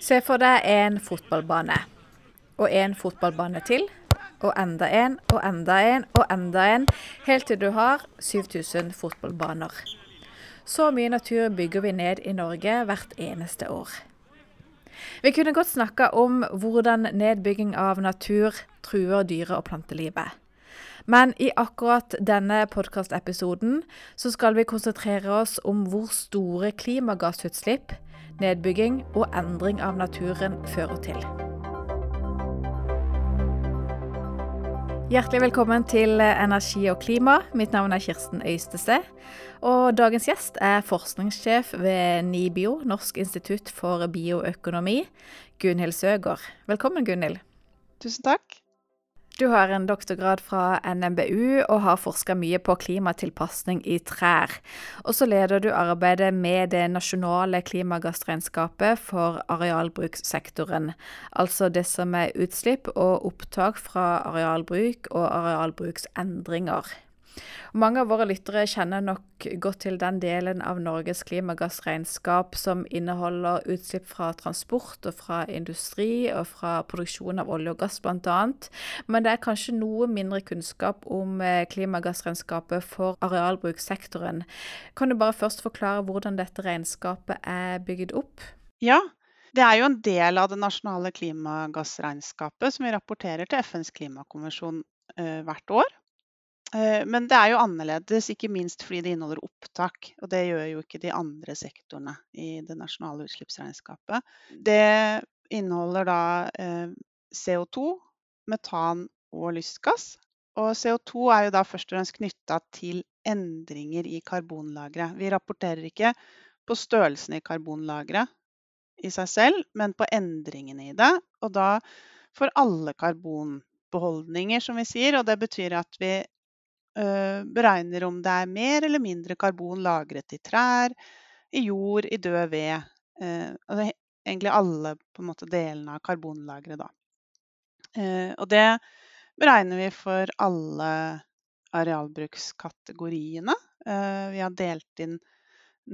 Se for deg en fotballbane. Og en fotballbane til. Og enda en, og enda en, og enda en. Helt til du har 7000 fotballbaner. Så mye natur bygger vi ned i Norge hvert eneste år. Vi kunne godt snakka om hvordan nedbygging av natur truer dyre- og plantelivet. Men i akkurat denne podkastepisoden skal vi konsentrere oss om hvor store klimagassutslipp nedbygging og endring av naturen fører til. Hjertelig velkommen til Energi og klima. Mitt navn er Kirsten Øystese. Og dagens gjest er forskningssjef ved NIBIO, Norsk institutt for bioøkonomi, Gunhild Søgaard. Velkommen, Gunhild. Tusen takk. Du har en doktorgrad fra NMBU og har forska mye på klimatilpasning i trær. Og så leder du arbeidet med det nasjonale klimagassregnskapet for arealbrukssektoren. Altså det som er utslipp og opptak fra arealbruk og arealbruksendringer. Mange av våre lyttere kjenner nok godt til den delen av Norges klimagassregnskap som inneholder utslipp fra transport og fra industri og fra produksjon av olje og gass bl.a. Men det er kanskje noe mindre kunnskap om eh, klimagassregnskapet for arealbrukssektoren. Kan du bare først forklare hvordan dette regnskapet er bygd opp? Ja, det er jo en del av det nasjonale klimagassregnskapet som vi rapporterer til FNs klimakonvensjon eh, hvert år. Eh, men det er jo annerledes, ikke minst fordi det inneholder opptak. Og det gjør jo ikke de andre sektorene i det nasjonale utslippsregnskapet. Det inneholder da eh, CO2, metan og lystgass. Og CO2 er jo da først og fremst knytta til endringer i karbonlageret. Vi rapporterer ikke på størrelsen i karbonlageret i seg selv, men på endringene i det. Og da for alle karbonbeholdninger, som vi sier. Og det betyr at vi beregner om det er mer eller mindre karbon lagret i trær, i jord, i død ved. Eh, altså egentlig alle måte, delene av karbonlageret. Eh, og det beregner vi for alle arealbrukskategoriene. Vi har delt inn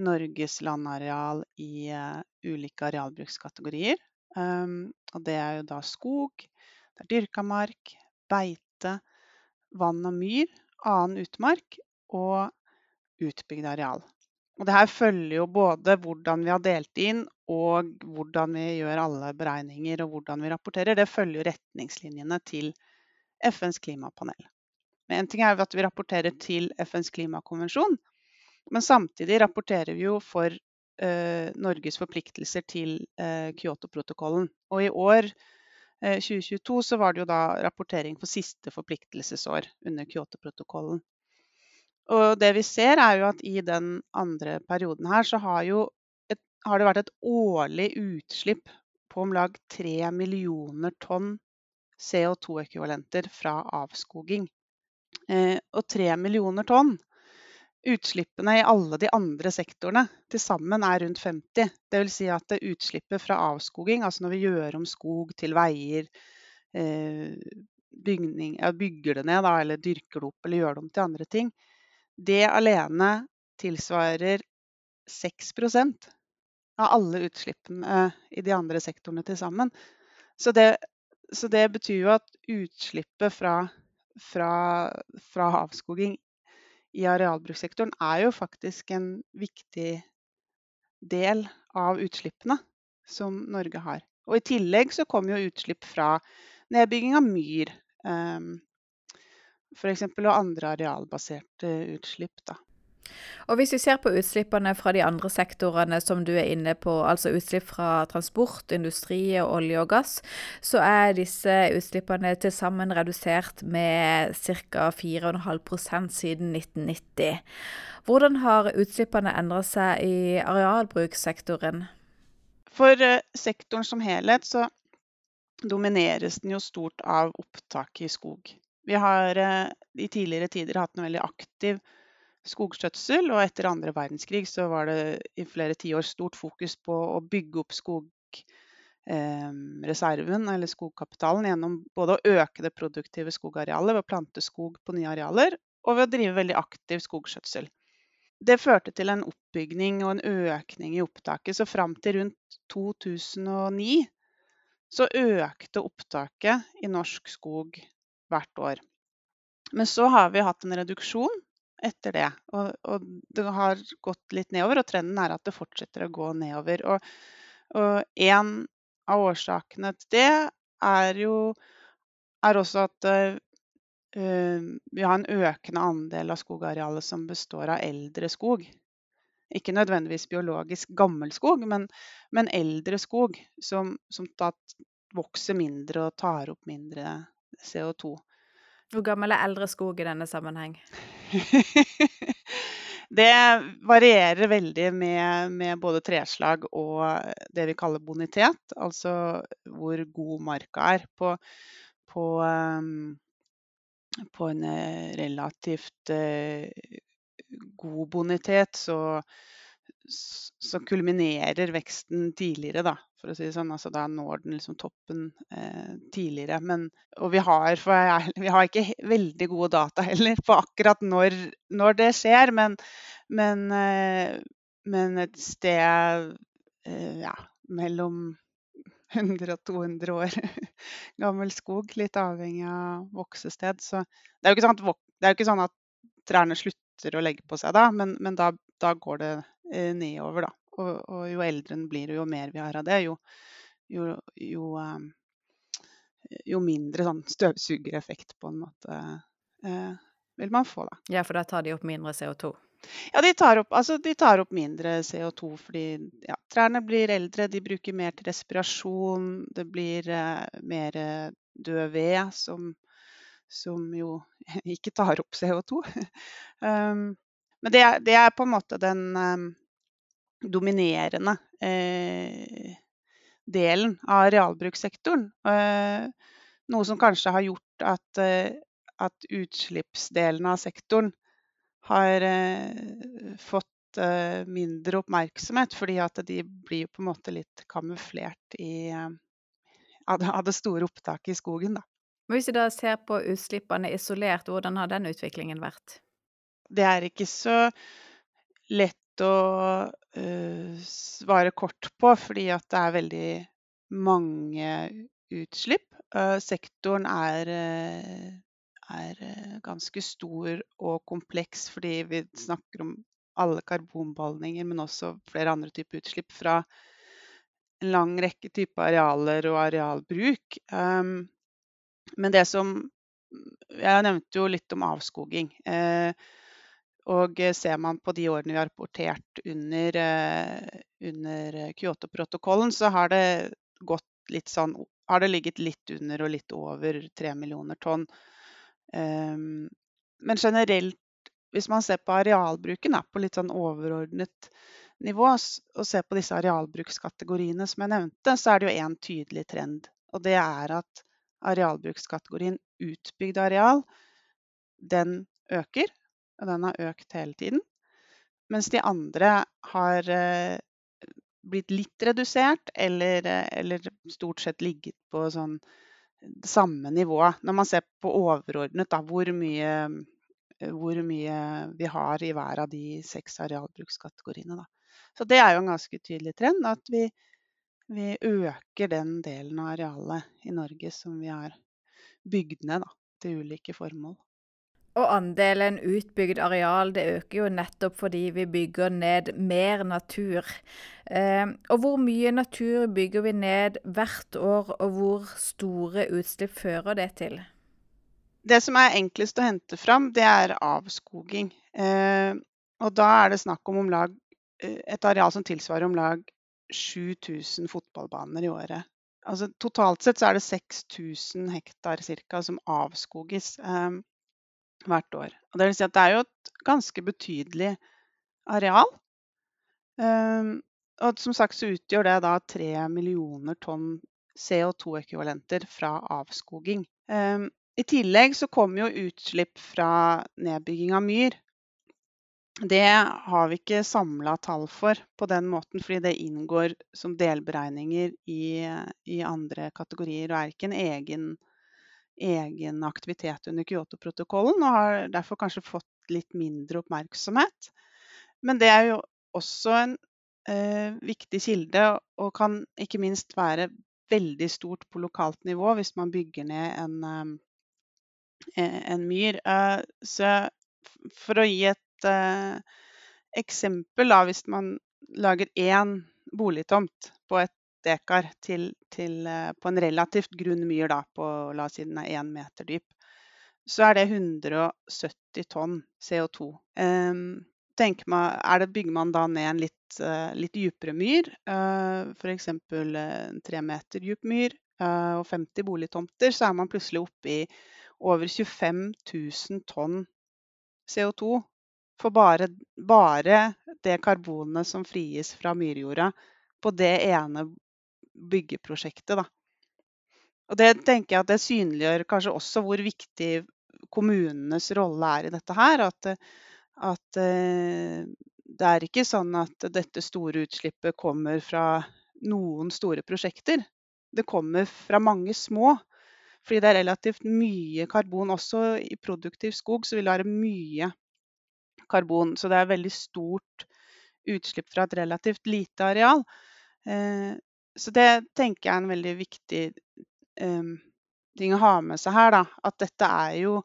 Norges landareal i ulike arealbrukskategorier. Og det er jo da skog, det er dyrka mark, beite, vann og myr annen utmark og utbygd areal. Og det her følger jo både hvordan vi har delt inn og hvordan vi gjør alle beregninger og hvordan vi rapporterer. Det følger jo retningslinjene til FNs klimapanel. Men en ting er at vi rapporterer til FNs klimakonvensjon, men samtidig rapporterer vi jo for eh, Norges forpliktelser til eh, Kyoto-protokollen. Og i år 2022 eh, så var det jo da rapportering for siste forpliktelsesår under Kyoto-protokollen. Og det vi ser er jo at i den andre perioden her så har, et, har det vært et årlig utslipp på om lag 3 millioner tonn CO2-ekvivalenter fra avskoging. Eh, og 3 millioner tonn Utslippene i alle de andre sektorene til sammen er rundt 50. Dvs. Si at utslippet fra avskoging, altså når vi gjør om skog til veier, eh, bygning, bygger det ned eller dyrker det opp eller gjør det om til andre ting, det alene tilsvarer 6% av alle utslippene i de andre sektorene til sammen. Så det, så det betyr jo at utslippet fra, fra, fra avskoging i arealbrukssektoren er jo faktisk en viktig del av utslippene som Norge har. Og I tillegg så kommer jo utslipp fra nedbygging av myr, um, f.eks. og andre arealbaserte utslipp. Da. Og Hvis vi ser på utslippene fra de andre sektorene som du er inne på, altså utslipp fra transport, industri olje og gass, så er disse utslippene til sammen redusert med ca. 4,5% siden 1990. Hvordan har utslippene endret seg i arealbrukssektoren? For eh, sektoren som helhet så domineres den jo stort av opptak i skog. Vi har eh, i tidligere tider hatt en veldig aktiv skogskjøtsel. Og etter andre verdenskrig så var det i flere tiår stort fokus på å bygge opp skogreserven, eller skogkapitalen, gjennom både å øke det produktive skogarealet ved å plante skog på nye arealer, og ved å drive veldig aktiv skogskjøtsel. det førte til en oppbygning og en økning i opptaket. Så fram til rundt 2009 så økte opptaket i norsk skog hvert år. Men så har vi hatt en reduksjon etter det. Og, og, det har gått litt nedover, og trenden er at det fortsetter å gå nedover. Og, og en av årsakene til det er jo er også at uh, vi har en økende andel av skogarealet som består av eldre skog. Ikke nødvendigvis biologisk gammel skog, men, men eldre skog som, som vokser mindre og tar opp mindre CO2. Hvor gammel er eldre skog i denne sammenheng? det varierer veldig med, med, både treslag og det vi kaller bonitet, altså hvor god marka er. På, på, um, på en eh, relativt uh, god bonitet så, så kulminerer veksten tidligere, da, for å si det sånn. Altså, da når den liksom toppen eh, tidligere. Men, og vi har, jeg, vi har, ikke veldig gode data heller på akkurat når, når det skjer, men, men, eh, men et sted eh, ja, mellom 100 og 200 år gammel skog, litt avhengig av voksested. Så det er jo ikke sånn at, det er ikke sånn at trærne slutter å legge på seg da, men, men da, da går det nedover, da. Og, og, jo eldre en blir, og jo mer vi har av det, jo, jo, jo, um, jo mindre sånn støvsugereffekt på en måte eh, vil man få, da. Ja, for da tar de opp mindre CO2? Ja, de tar opp, altså, de tar opp mindre CO2 fordi ja, trærne blir eldre, de bruker mer til respirasjon, det blir eh, mer død ved som, som jo ikke tar opp CO2. um, men det, det, er på en måte den um, dominerende eh, delen av realbrukssektoren. Eh, noe som kanskje har gjort at, eh, at utslippsdelen av sektoren har eh, fått eh, mindre oppmerksomhet, fordi at de blir på en måte litt kamuflert i, av det store opptaket i skogen. Da. Hvis vi da ser på utslippene isolert, hvordan har den utviklingen vært? det er ikke så lett å uh, svare kort på, fordi at det er veldig mange utslipp. Uh, sektoren er, uh, er ganske stor og kompleks fordi vi snakker om alle karbonbeholdninger, men også flere andre typer utslipp fra en lang rekke typer arealer og arealbruk. Um, men det som Jeg nevnte jo litt om avskoging. Eh, og eh, ser man på de årene vi har rapportert under, eh, under Kyoto-protokollen, så har det sånn har det ligget litt under og litt over 3 millioner tonn. Um, men generelt, hvis man ser på arealbruken på litt sånn overordnet nivå, og ser på disse arealbrukskategoriene som jeg nevnte, så er det jo én tydelig trend. Og det er at arealbrukskategorien utbygd areal, den øker og den har økt hele tiden. Mens de andre har eh, blitt litt redusert, eller, eh, eller stort sett ligget på sånn samme nivå. Når man ser på overordnet da, hvor, mye, hvor mye vi har i hver av de seks arealbrukskategoriene. Da. Så det er jo en ganske tydelig trend, at vi, vi øker den delen av arealet i Norge som vi har bygd ned da, til ulike formål. Og andelen utbygd areal det øker jo nettopp fordi vi bygger ned mer natur. Eh, og hvor mye natur bygger vi ned hvert år, og hvor store utslipp fører det til? Det som er enklest å hente fram, det er avskoging. Eh, og da er det snakk om, om lag, eh, et areal som tilsvarer om lag 7000 fotballbaner i året. Altså, totalt sett så er det 6000 hektar cirka, som avskoges. Eh, hvert år. Og det vil si at det er jo et ganske betydelig areal. Um, og som sagt så utgjør det da 3 millioner tonn CO2-ekvivalenter fra avskoging. Um, I tillegg så kommer jo utslipp fra nedbygging av myr. Det har vi ikke samla tall for på den måten, fordi det inngår som delberegninger i, i andre kategorier og er ikke en egen egen aktivitet under Kyoto-protokollen, og har derfor kanskje fått litt mindre oppmerksomhet. Men det er jo også en eh, viktig kilde, og kan ikke minst være veldig stort på lokalt nivå hvis man bygger ned en, eh, en myr. Eh, så for å gi et eh, eksempel, da, hvis man lager én boligtomt på et dekar til, til, eh, på en relativt grunn myr da, på la oss si den er én meter dyp, så er det 170 tonn CO2. Um, man, det, bygger man da ned en litt, uh, litt dypere myr, uh, f.eks. en tre meter dyp myr, uh, og 50 boligtomter, så er man plutselig oppe i over 25 000 tonn CO2 for bare, bare det karbonet som frigis fra myrjorda på det ene byggeprosjektet. Da. Og det tenker jeg at det synliggjør kanskje også hvor viktig kommunenes rolle er i dette her. At, at eh, det er ikke sånn at dette store utslippet kommer fra noen store prosjekter. Det kommer fra mange små. Fordi det er relativt mye karbon. Også i produktiv skog så vil det være mye karbon. Så det er veldig stort utslipp fra et relativt lite areal. Så det tenker jeg er en veldig viktig um, ting å ha med seg her. Da. At dette er jo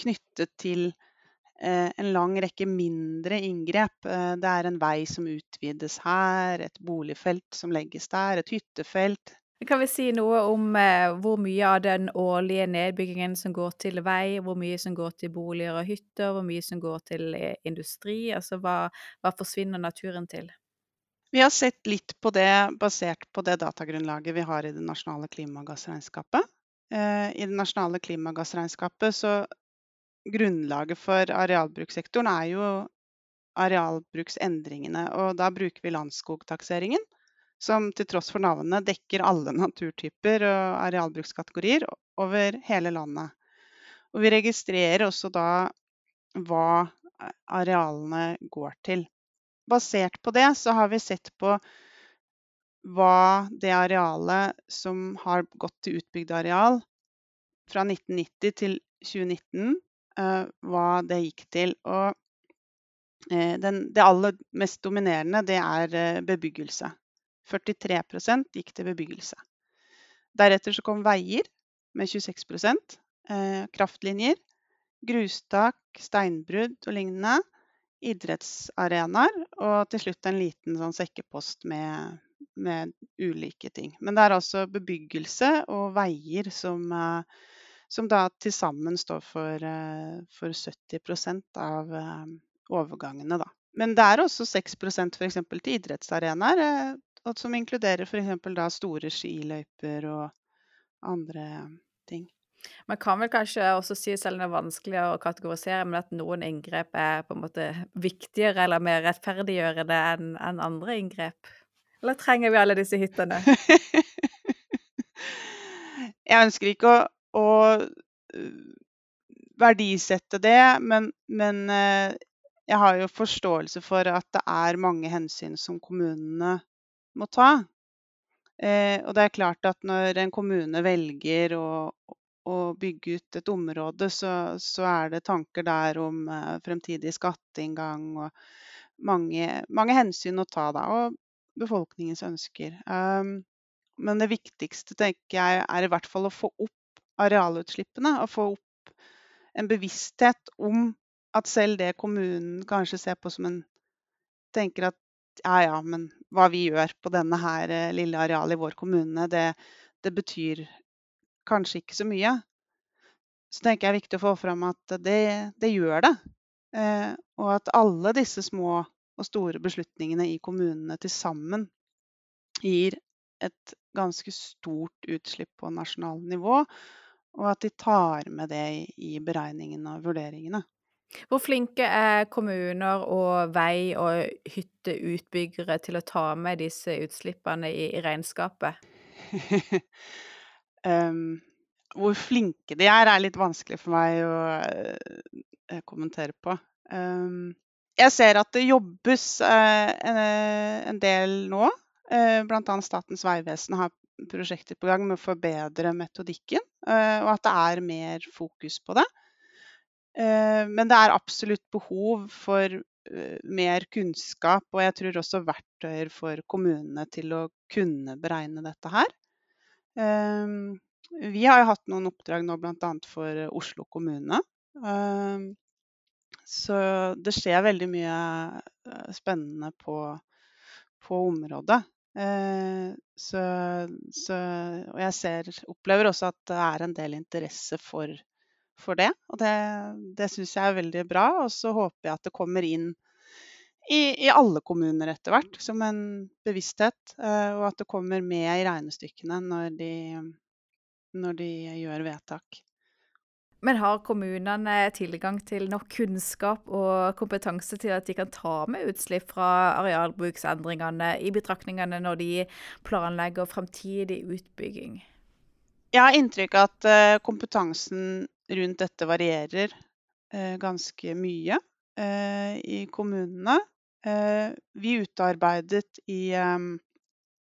knyttet til uh, en lang rekke mindre inngrep. Uh, det er en vei som utvides her, et boligfelt som legges der, et hyttefelt. Kan vi si noe om uh, hvor mye av den årlige nedbyggingen som går til vei, hvor mye som går til boliger og hytter, hvor mye som går til industri? Altså hva, hva forsvinner naturen til? Vi har sett litt på det basert på det datagrunnlaget vi har i det nasjonale klimagassregnskapet. Eh, I det nasjonale klimagassregnskapet så Grunnlaget for arealbrukssektoren er jo arealbruksendringene. Og da bruker vi Landsskogtakseringen, som til tross for navnet dekker alle naturtyper og arealbrukskategorier over hele landet. Og vi registrerer også da hva arealene går til basert på det så har vi sett på hva det arealet som har gått til utbygd areal fra 1990 til 2019, eh, hva det gikk til. Og eh, den, det aller mest dominerende, det er eh, bebyggelse. 43% gikk til bebyggelse. Deretter så kom veier med 26% kraftlinjer, grustak, steinbrudd og lignende idrettsarenaer, og til slutt en liten sånn sekkepost med, med, ulike ting. Men det er altså bebyggelse og veier som, eh, som da til sammen står for, eh, for 70% av eh, overgangene, da. Men det er også 6% f.eks. til idrettsarenaer, som inkluderer f.eks. store skiløyper og andre ting. Man kan vel kanskje også si, selv om det er vanskelig å kategorisere, men at noen inngrep er på en måte viktigere eller mer rettferdiggjørende enn en andre inngrep? Eller trenger vi alle disse hyttene? jeg ønsker ikke å, å øh, verdisette det, men, men, øh, jeg har jo forståelse for at det er mange hensyn som kommunene må ta. Eh, og det er klart at når en kommune velger å bygge ut et område, så, så er det tanker der om eh, fremtidig skatteinngang og mange, mange, hensyn å ta da, og befolkningens ønsker. Um, men det viktigste tenker jeg er i hvert fall å få opp arealutslippene. Og få opp en bevissthet om at selv det kommunen kanskje ser på som en Tenker at ja ja, men hva vi gjør på denne her eh, lille arealet i vår kommune, det, det betyr kanskje ikke så mye, så tenker jeg det er viktig å få fram at det, det gjør det. Eh, og at alle disse små og store beslutningene i kommunene til sammen gir et ganske stort utslipp på nasjonalt nivå, og at de tar med det i beregningene og vurderingene. Hvor flinke er kommuner og vei- og hytteutbyggere til å ta med disse utslippene i, i regnskapet? Um, hvor flinke de er, er litt vanskelig for meg å uh, kommentere på. Um, jeg ser at det jobbes uh, en, en, del nå. Uh, Bl.a. Statens vegvesen har prosjekter på gang med å forbedre metodikken, og at det er mer fokus på det. Men det er absolutt behov for eh, mer kunnskap, og jeg tror også verktøyer for kommunene til å kunne beregne dette her. Ehm, vi har jo hatt noen oppdrag nå bl.a. for Oslo kommune. Ehm, så det skjer veldig mye eh, spennende på, på området. Eh, så, så, og jeg ser, opplever også at det er en del interesse for, for det. Og det, det syns jeg er veldig bra. Og så håper jeg at det kommer inn i, i alle kommuner etter hvert som en bevissthet. Eh, og at det kommer med i regnestykkene når de, når de gjør vedtak. Men har kommunene tilgang til nok kunnskap og kompetanse til at de kan ta med utslipp fra arealbruksendringene i betraktningene når de planlegger fremtidig utbygging? Jeg har inntrykk av at eh, kompetansen rundt dette varierer eh, ganske mye i kommunene. Vi utarbeidet i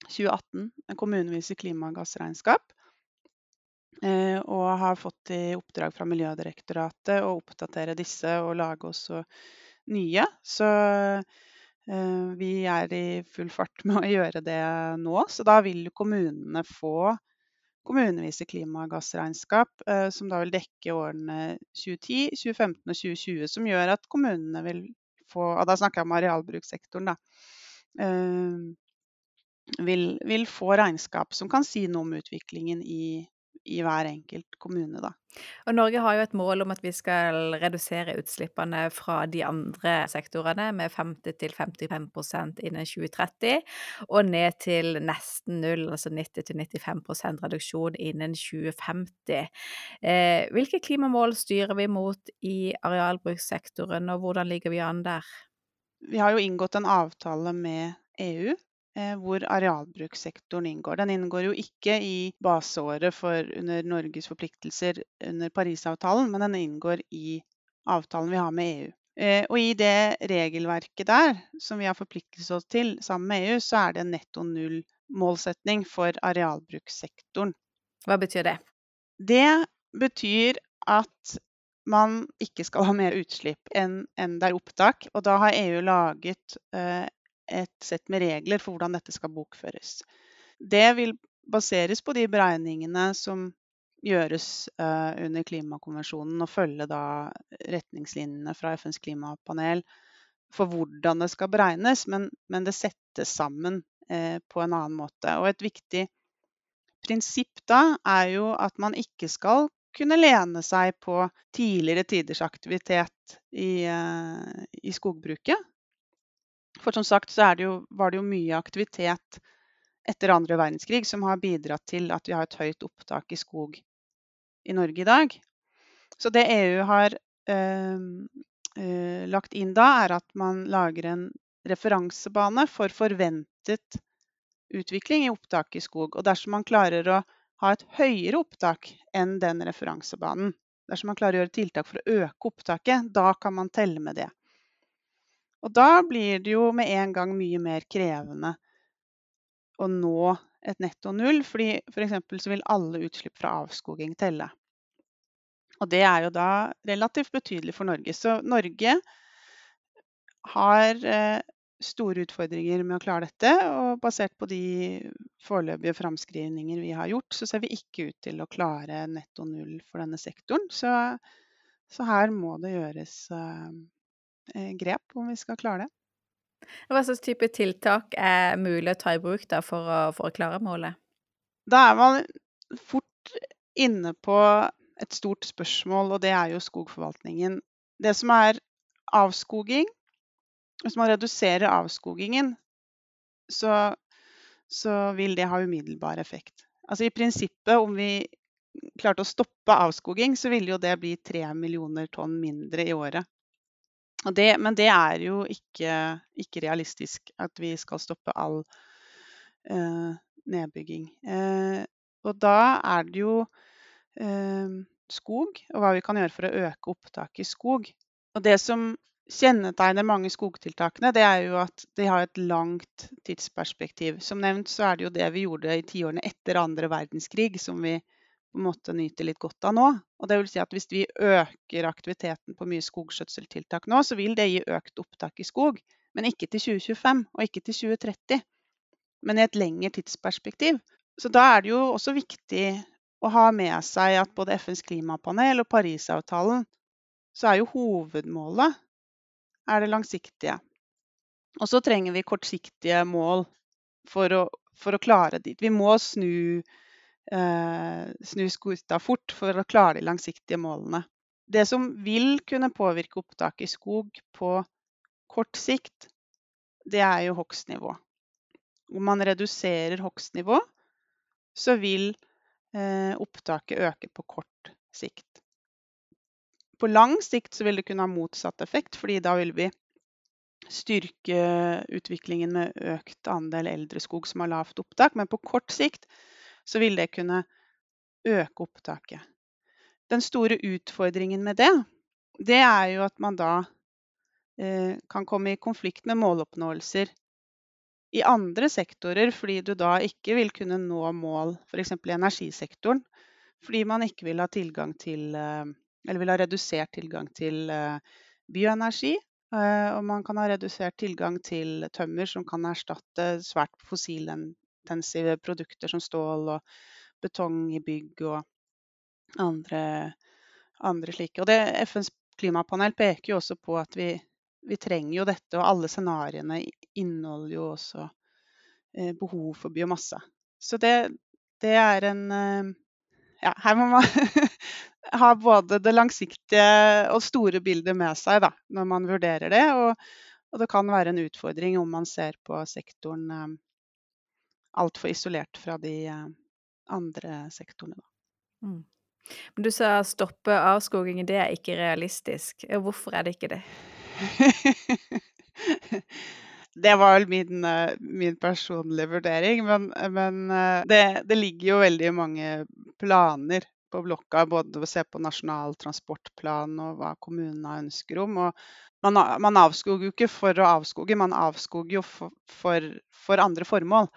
2018 en kommunevise klimagassregnskap. Eh, og har fått i oppdrag fra Miljødirektoratet å oppdatere disse og lage også nye. Så eh, vi er i full fart med å gjøre det nå. Så da vil kommunene få kommunevise klimagassregnskap, eh, som da vil dekke årene 2010, 2015 og 2020. Som gjør at kommunene vil få Og da snakker jeg om arealbrukssektoren, da. Vil, vil, få regnskap som kan si noe om utviklingen i i hver enkelt kommune. Da. Og Norge har jo et mål om at vi skal redusere utslippene fra de andre sektorene med 50-55% innen 2030, og ned til nesten null, altså 90-95% reduksjon innen 2050. Eh, hvilke klimamål styrer vi mot i arealbrukssektoren, og hvordan ligger vi an der? Vi har jo inngått en avtale med EU hvor arealbrukssektoren inngår. Den inngår jo ikke i baseåret for under Norges forpliktelser under Parisavtalen, men den inngår i avtalen vi har med EU. Eh, og i det regelverket der, som vi har forpliktet oss til sammen med EU, så er det en netto null-målsetning for arealbrukssektoren. Hva betyr det? Det betyr at man ikke skal ha mer utslipp enn, enn det er opptak. Og da har EU laget eh, et sett med regler for hvordan dette skal bokføres. Det vil baseres på de beregningene som gjøres uh, under klimakonvensjonen, og følge da retningslinjene fra FNs klimapanel for hvordan det skal beregnes, men, men det settes sammen eh, på en annen måte. Og et viktig prinsipp da er jo at man ikke skal kunne lene seg på tidligere tiders aktivitet i, uh, i skogbruket. For som sagt så det jo, var det jo mye aktivitet etter andre verdenskrig som har bidratt til at vi har et høyt opptak i skog i Norge i dag. Så det EU har eh, eh, lagt inn da, er at man lager en referansebane for forventet utvikling i opptak i skog. Og dersom man klarer å ha et høyere opptak enn den referansebanen, dersom man klarer å gjøre tiltak for å øke opptaket, da kan man telle med det. Og da blir det jo med en gang mye mer krevende å nå et netto null, fordi f.eks. så vil alle utslipp fra avskoging telle. Og det er jo da relativt betydelig for Norge. Så Norge har eh, store utfordringer med å klare dette. Og basert på de foreløpige framskrivninger vi har gjort, så ser vi ikke ut til å klare netto null for denne sektoren. Så, så her må det gjøres Eh, grep om vi skal klare det. Hva slags type tiltak er mulig å ta i bruk da, for, å, for å klare målet? Da er man fort inne på et stort spørsmål, og det er jo skogforvaltningen. Det som er avskoging Hvis man reduserer avskogingen, så, så vil det ha umiddelbar effekt. Altså I prinsippet, om vi klarte å stoppe avskoging, så ville jo det bli tre millioner tonn mindre i året. Det, men det er jo ikke, ikke, realistisk at vi skal stoppe all eh, nedbygging. Eh, og da er det jo eh, skog, og hva vi kan gjøre for å øke opptaket i skog. Og det som kjennetegner mange skogtiltakene, det er jo at de har et langt tidsperspektiv. Som nevnt så er det jo det vi gjorde i tiårene etter andre verdenskrig som vi på en måte nyter litt godt av nå. Og det vil si at Hvis vi øker aktiviteten på mye skogskjøtseltiltak nå, så vil det gi økt opptak i skog. Men ikke til 2025 og ikke til 2030, men i et lengre tidsperspektiv. Så da er det jo også viktig å ha med seg at både FNs klimapanel og Parisavtalen, så er jo hovedmålet er det langsiktige. Og så trenger vi kortsiktige mål for å, for å klare dit. Vi må snu, snu skuta fort for å klare de langsiktige målene. Det som vil kunne påvirke opptaket i skog på kort sikt, det er jo hogstnivå. Om man reduserer hogstnivå, så vil eh, opptaket øke på kort sikt. På lang sikt så vil det kunne ha motsatt effekt, fordi da vil vi styrke utviklingen med økt andel eldre skog som har lavt opptak. Men på kort sikt så vil det kunne øke opptaket. Den store utfordringen med det, det er jo at man da eh, kan komme i konflikt med måloppnåelser i andre sektorer, fordi du da ikke vil kunne nå mål f.eks. i energisektoren. Fordi man ikke vil ha tilgang til eh, Eller vil ha redusert tilgang til eh, bioenergi. Eh, og man kan ha redusert tilgang til tømmer som kan erstatte svært fossilintensive produkter som stål og betong i bygg og andre, andre slike. Og det, FNs klimapanel peker jo også på at vi, vi trenger jo dette, og alle scenarioene inneholder jo også eh, behov for biomasse. Så det, det er en eh, Ja, her må man ha både det langsiktige og store bildet med seg da, når man vurderer det. Og, og, det kan være en utfordring om man ser på sektoren eh, altfor isolert fra de eh, andre sektorene. Da. Mm. Men du sa stoppe avskogingen, det er ikke realistisk. Hvorfor er det ikke det? det var vel min, eh, min personlige vurdering, men, men eh, det, det, ligger jo veldig mange planer på blokka, både å se på Nasjonal transportplan og hva kommunene ønsker om. Man, man avskoger jo ikke for å avskoge, man avskoger jo for, for, for andre formål.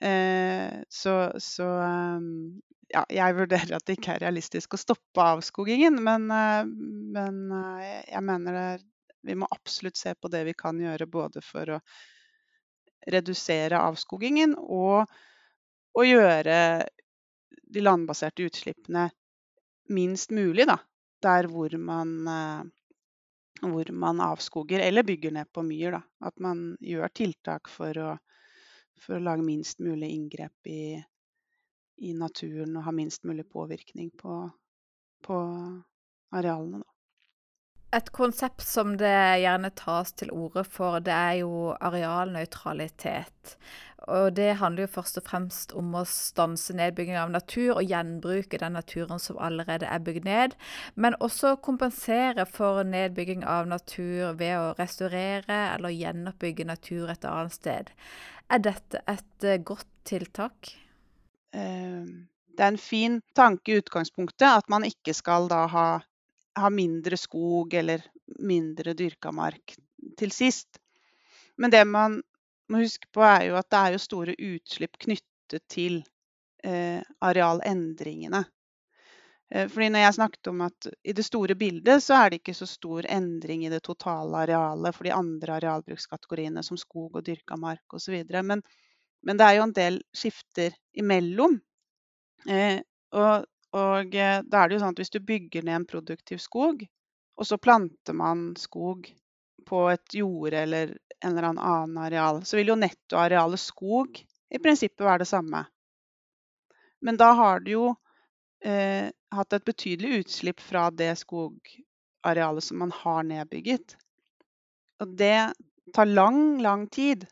Eh, så, så um, ja, jeg vurderer at det ikke er realistisk å stoppe avskogingen, men, uh, men jeg mener det, vi må absolutt se på det vi kan gjøre både for å redusere avskogingen og, å gjøre de landbaserte utslippene minst mulig, da. Der hvor man, eh, hvor man avskoger eller bygger ned på myr. Da. At man gjør tiltak for å, for å lage minst mulig inngrep i, i, naturen og ha minst mulig påvirkning på, på arealene. Da. Et konsept som det gjerne tas til orde for, det er jo arealnøytralitet. Og det handler jo først og fremst om å stanse nedbygging av natur og gjenbruke den naturen som allerede er bygd ned. Men også kompensere for nedbygging av natur ved å restaurere eller gjenoppbygge natur et annet sted. Er dette et eh, godt tiltak? Ehm, det er en fin tanke i utgangspunktet at man ikke skal da ha ha mindre skog eller mindre dyrka mark til sist. Men det man må huske på, er jo at det er jo store utslipp knyttet til eh, arealendringene. Eh, fordi når jeg snakket om at i det store bildet så er det ikke så stor endring i det totale arealet for de andre arealbrukskategoriene som skog og dyrka mark osv. Men, men det er jo en del skifter imellom. Eh, og og eh, da er det jo sånn at hvis du bygger ned en produktiv skog, og så planter man skog på et jorde eller en eller annen areal, så vil jo nettoarealet skog i prinsippet være det samme. Men da har du jo eh, hatt et betydelig utslipp fra det skogarealet som man har nedbygget. Og det tar lang, lang tid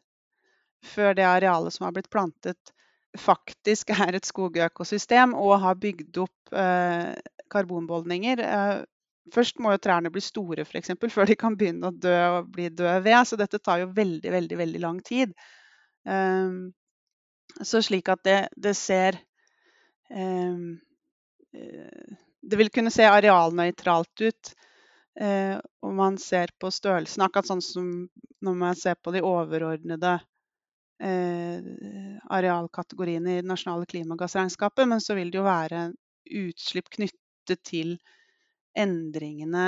før det arealet som har blitt plantet, faktisk er et skogøkosystem og har bygd opp eh, karbonbeholdninger. Eh, først må jo trærne bli store for eksempel, før de kan begynne å dø og bli død ved. Så dette tar jo veldig, veldig, veldig lang tid. Eh, så slik at det, det ser um, Det vil kunne se arealnøytralt ut eh, om man ser på størrelsen, akkurat sånn som når man ser på de overordnede eh, arealkategoriene i det nasjonale klimagassregnskapet. Men så vil det jo være utslipp knyttet til endringene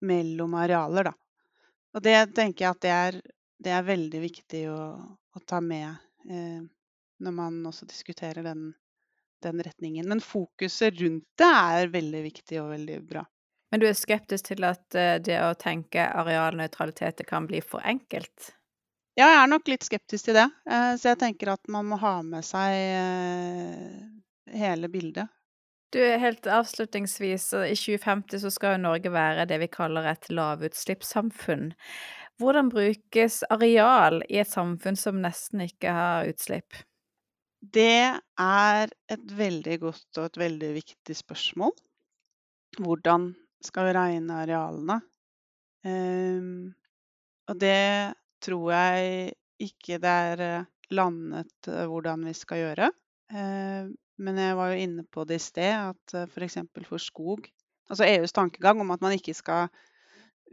mellom arealer, da. Og det tenker jeg at det er, det er veldig viktig å, å ta med eh, når man også diskuterer den, den retningen. Men fokuset rundt det er veldig viktig og veldig bra. Men du er skeptisk til at eh, det å tenke arealnøytralitet kan bli for enkelt? Ja, jeg er nok litt skeptisk til det. Eh, så jeg tenker at man må ha med seg eh, hele bildet. Du, helt avslutningsvis, i 2050 så skal jo Norge være det vi kaller et lavutslippssamfunn. Hvordan brukes areal i et samfunn som nesten ikke har utslipp? Det er et veldig godt og et veldig viktig spørsmål. Hvordan skal vi regne arealene? Um, og det tror jeg ikke det er landet hvordan vi skal gjøre. Uh, men jeg var jo inne på det i sted, at f.eks. For, for skog Altså EUs tankegang om at man ikke skal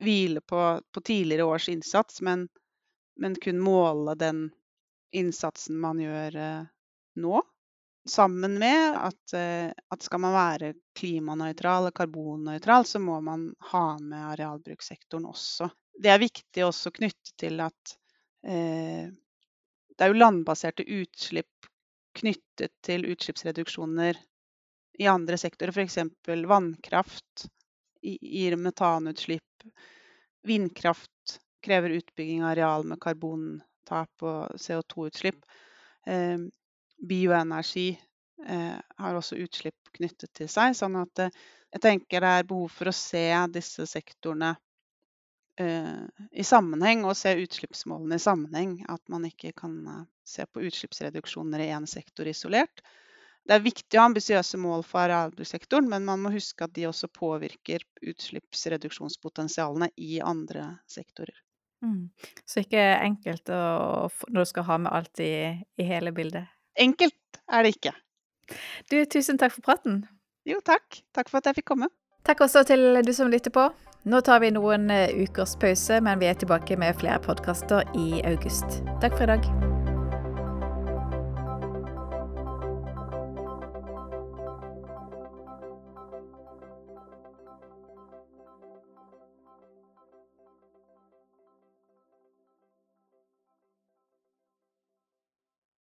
hvile på, på tidligere års innsats, men, men, kun måle den innsatsen man gjør nå. Sammen med at, uh, at, skal man være klimanøytral og karbonnøytral, så må man ha med arealbrukssektoren også. Det er viktig også knyttet til at eh, det er jo landbaserte utslipp knyttet til utslippsreduksjoner i andre sektorer, f.eks. vannkraft gir metanutslipp. Vindkraft krever utbygging av areal med karbontap og CO2-utslipp. Eh, bioenergi eh, har også utslipp knyttet til seg. Sånn at eh, jeg tenker det er behov for å se disse sektorene i sammenheng, og se utslippsmålene i sammenheng. At man ikke kan se på utslippsreduksjoner i én sektor isolert. Det er viktig å ha ambisiøse mål for arealbrukssektoren, men man må huske at de også påvirker utslippsreduksjonspotensialene i andre sektorer. Mm. Så ikke enkelt å, når du skal ha med alt i, i hele bildet? Enkelt er det ikke. Du, tusen takk for praten. Jo, takk. Takk for at jeg fikk komme. Takk også til du som lytter på. Nå tar vi noen eh, ukers pause, men vi er tilbake med flere podkaster i august. Takk for i dag.